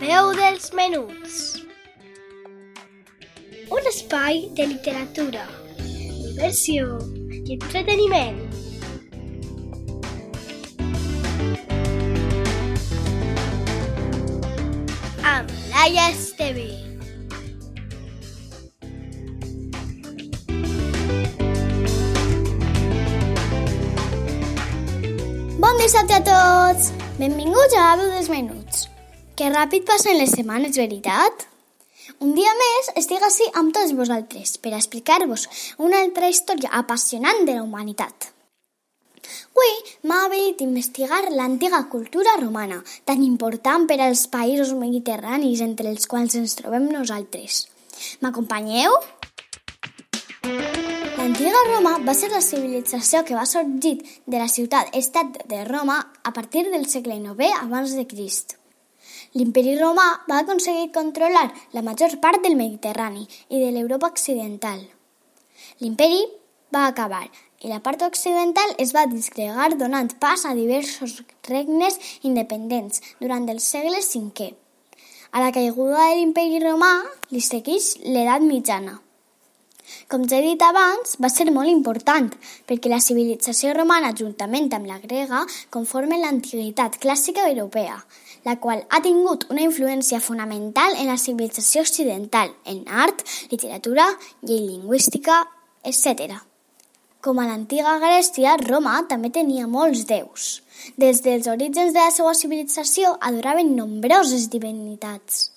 veu dels menuts. Un espai de literatura, diversió i entreteniment. Amb Laia Esteve. Bon dissabte a tots! Benvinguts a la veu dels menuts. Que ràpid passen les setmanes, veritat? Un dia més estic així amb tots vosaltres per explicar-vos una altra història apassionant de la humanitat. Avui m'ha venit a investigar l'antiga cultura romana, tan important per als països mediterranis entre els quals ens trobem nosaltres. M'acompanyeu? L'antiga Roma va ser la civilització que va sorgir de la ciutat-estat de Roma a partir del segle IX abans de Crist. L'imperi romà va aconseguir controlar la major part del Mediterrani i de l'Europa occidental. L'imperi va acabar i la part occidental es va disgregar donant pas a diversos regnes independents durant el segle V. A la caiguda de l'imperi romà li segueix l'edat mitjana. Com ja he dit abans, va ser molt important, perquè la civilització romana, juntament amb la grega, conformen l'antiguitat clàssica europea, la qual ha tingut una influència fonamental en la civilització occidental, en art, literatura, llei lingüística, etc. Com a l'antiga Grècia, Roma també tenia molts déus. Des dels orígens de la seva civilització adoraven nombroses divinitats.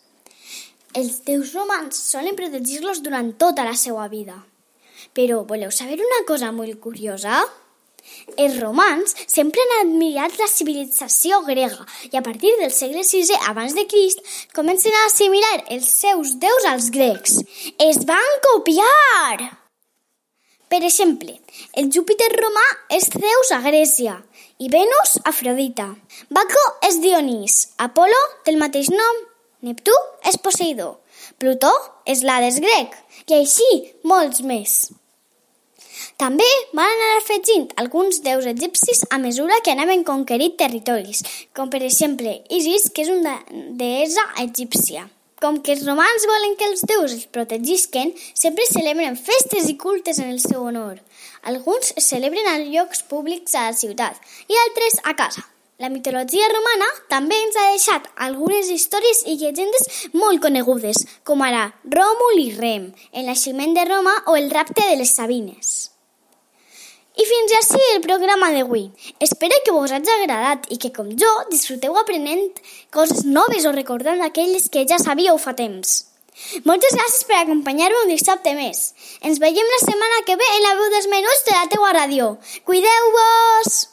Els déus romans solen protegir-los durant tota la seva vida. Però voleu saber una cosa molt curiosa? Els romans sempre han admirat la civilització grega i a partir del segle VI abans de Crist comencen a assimilar els seus déus als grecs. Es van copiar! Per exemple, el Júpiter romà és Zeus a Grècia i Venus Afrodita. Baco és Dionís, Apolo del mateix nom, Neptú és Poseidó, Plutó és l'Hades grec i així molts més. També van anar afegint alguns déus egipcis a mesura que anaven conquerint territoris, com per exemple Isis, que és una deessa egípcia. Com que els romans volen que els déus els protegisquen, sempre celebren festes i cultes en el seu honor. Alguns es celebren a llocs públics a la ciutat i altres a casa. La mitologia romana també ens ha deixat algunes històries i llegendes molt conegudes, com ara Ròmul i Rem, el naixement de Roma o el rapte de les Sabines. I fins així el programa d'avui. Espero que vos hagi agradat i que, com jo, disfruteu aprenent coses noves o recordant aquelles que ja sabíeu fa temps. Moltes gràcies per acompanyar-me un dissabte més. Ens veiem la setmana que ve en la veu dels menuts de la teua ràdio. Cuideu-vos!